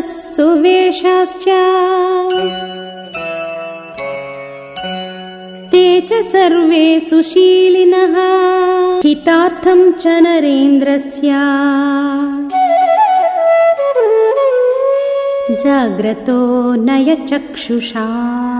सुवेशाश्च। ते च सर्वे सुशीलिनः। हितार्थं च नरेन्द्रस्य। जाग्रतो नयचक्षुषा।